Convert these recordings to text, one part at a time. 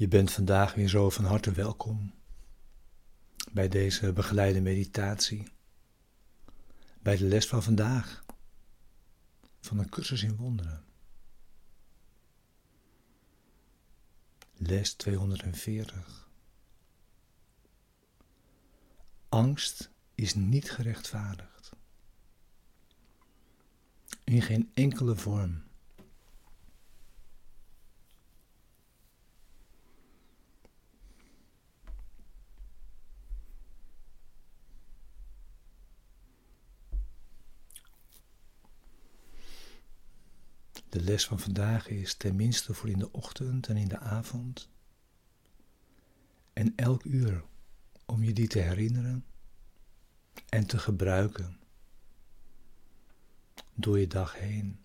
Je bent vandaag weer zo van harte welkom bij deze begeleide meditatie, bij de les van vandaag van een cursus in wonderen. Les 240. Angst is niet gerechtvaardigd. In geen enkele vorm. De les van vandaag is tenminste voor in de ochtend en in de avond. En elk uur om je die te herinneren en te gebruiken door je dag heen.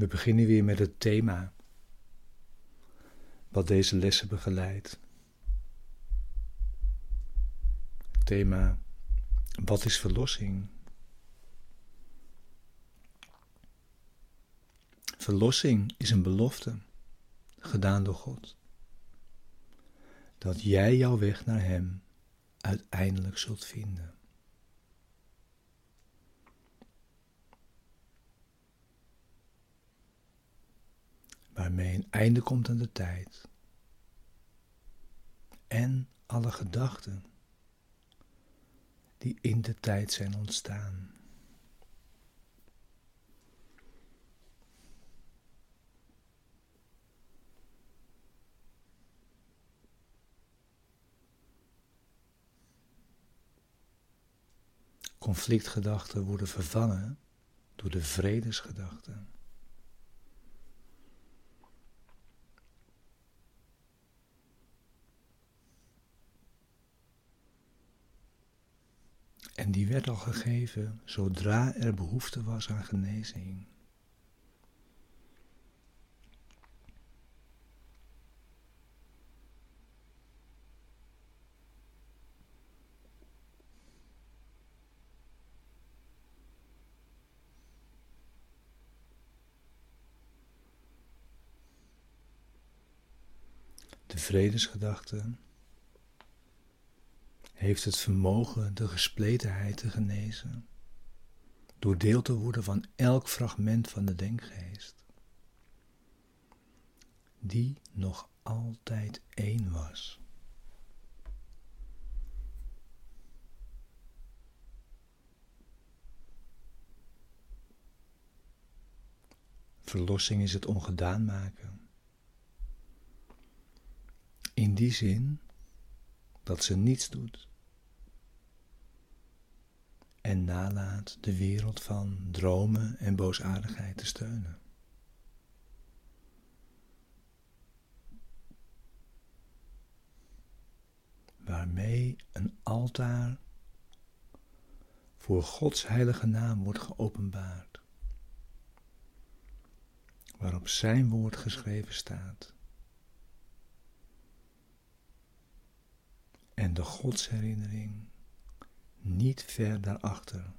We beginnen weer met het thema wat deze lessen begeleidt. Het thema wat is verlossing? Verlossing is een belofte gedaan door God. Dat jij jouw weg naar Hem uiteindelijk zult vinden. Waarmee een einde komt aan de tijd. En alle gedachten die in de tijd zijn ontstaan. Conflictgedachten worden vervangen door de vredesgedachten. En die werd al gegeven zodra er behoefte was aan genezing. De heeft het vermogen de gespletenheid te genezen, door deel te worden van elk fragment van de denkgeest, die nog altijd één was. Verlossing is het ongedaan maken. In die zin dat ze niets doet en nalaat de wereld van dromen en boosaardigheid te steunen. Waarmee een altaar voor Gods heilige naam wordt geopenbaard, waarop Zijn woord geschreven staat. En de Godsherinnering niet ver daarachter.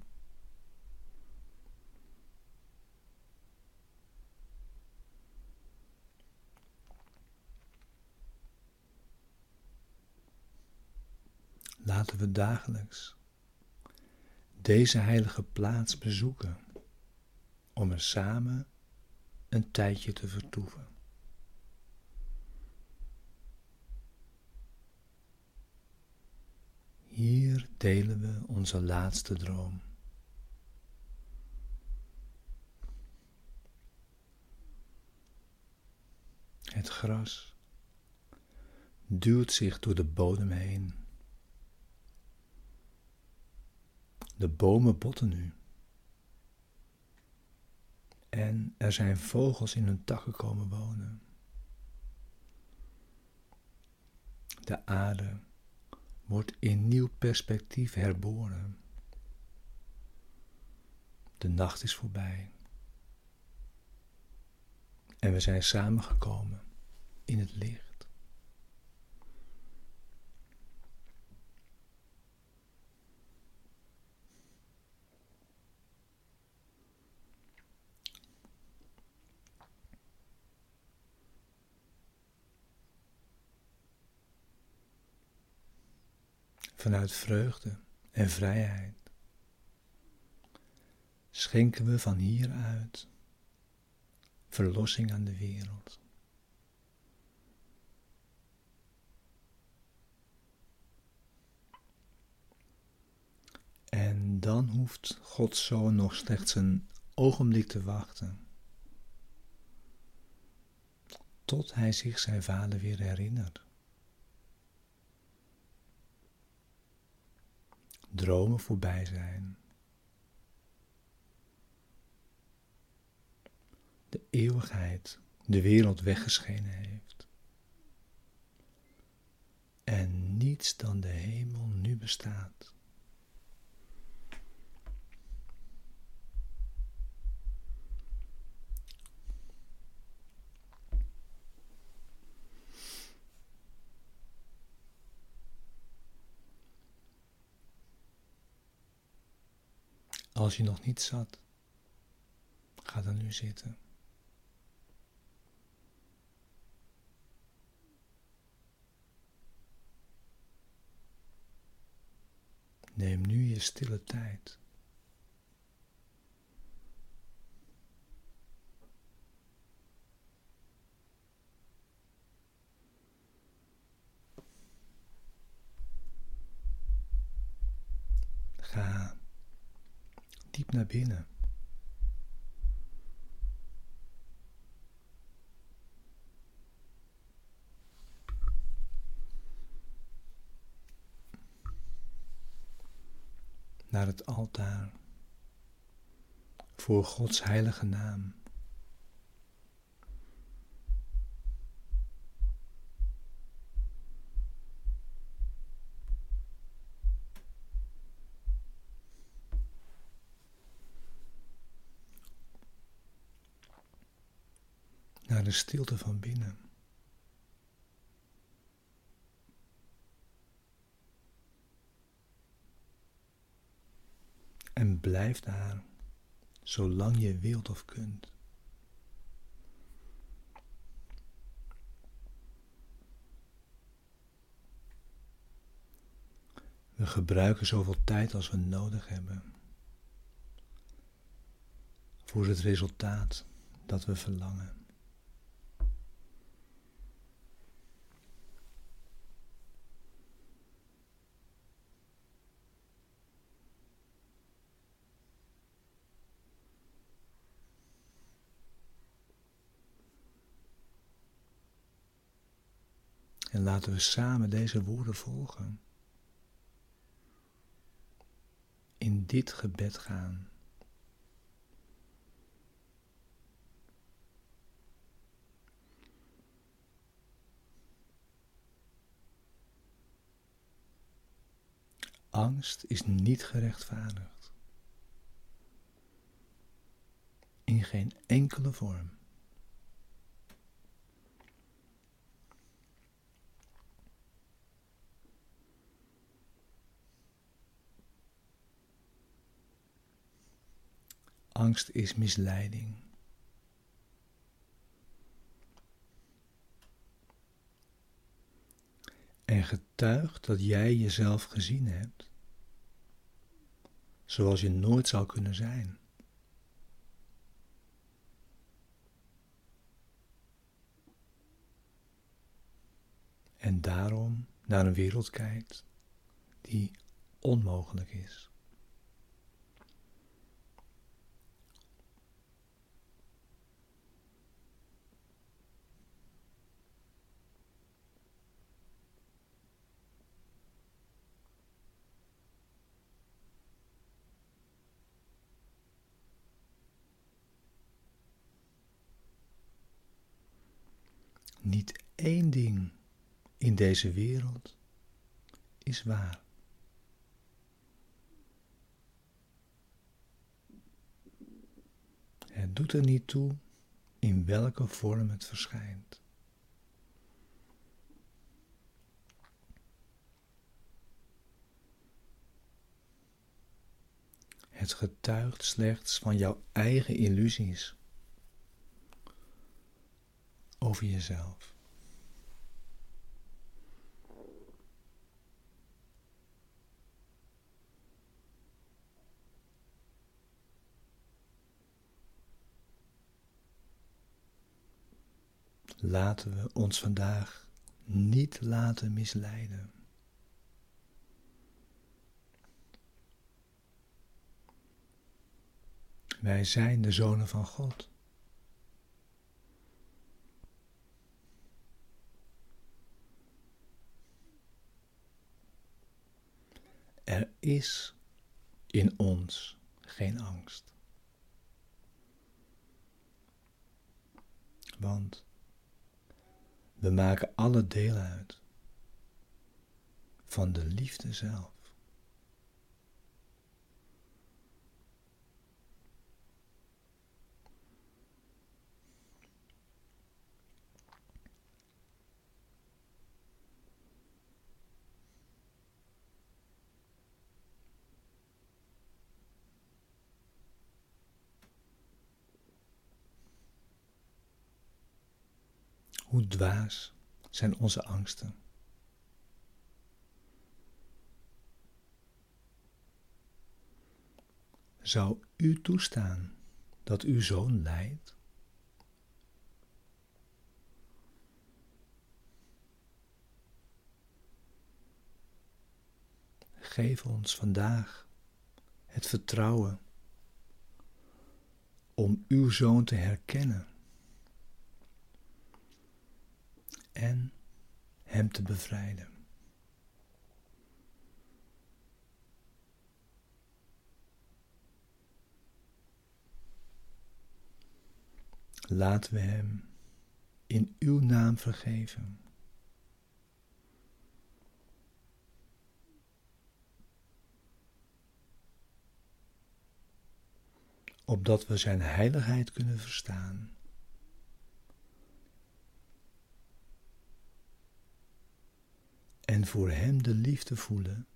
Laten we dagelijks deze heilige plaats bezoeken om er samen een tijdje te vertoeven. Hier delen we onze laatste droom. Het gras duwt zich door de bodem heen. De bomen botten nu. En er zijn vogels in hun takken komen wonen. De aarde wordt in nieuw perspectief herboren. De nacht is voorbij. En we zijn samengekomen in het licht. Vanuit vreugde en vrijheid schenken we van hieruit verlossing aan de wereld. En dan hoeft Gods Zoon nog slechts een ogenblik te wachten, tot hij zich zijn vader weer herinnert. Dromen voorbij zijn. De eeuwigheid de wereld weggeschenen heeft. En niets dan de hemel nu bestaat. Als je nog niet zat, ga dan nu zitten. Neem nu je stille tijd. Ga diep naar binnen. Naar het altaar voor Gods heilige naam. Naar de stilte van binnen. En blijf daar zolang je wilt of kunt. We gebruiken zoveel tijd als we nodig hebben voor het resultaat dat we verlangen. En laten we samen deze woorden volgen. In dit gebed gaan. Angst is niet gerechtvaardigd. In geen enkele vorm. Angst is misleiding. En getuigt dat jij jezelf gezien hebt, zoals je nooit zou kunnen zijn. En daarom naar een wereld kijkt die onmogelijk is. Niet één ding in deze wereld is waar. Het doet er niet toe in welke vorm het verschijnt. Het getuigt slechts van jouw eigen illusies over jezelf. Laten we ons vandaag niet laten misleiden. Wij zijn de zonen van God. Er is in ons geen angst. Want we maken alle deel uit van de liefde zelf. Hoe dwaas zijn onze angsten? Zou u toestaan dat uw zoon lijdt? Geef ons vandaag het vertrouwen om uw zoon te herkennen en Hem te bevrijden. Laten we Hem in Uw naam vergeven. Opdat we Zijn heiligheid kunnen verstaan. En voor Hem de liefde voelen,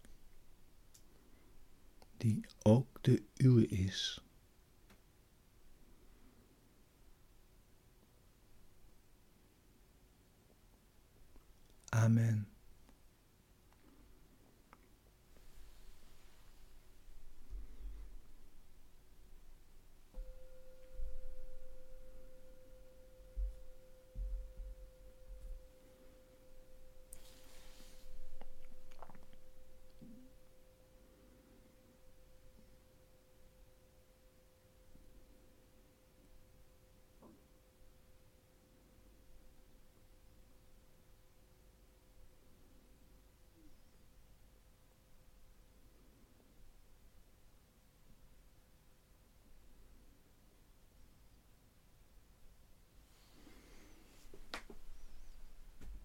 die ook de uwe is. Amen.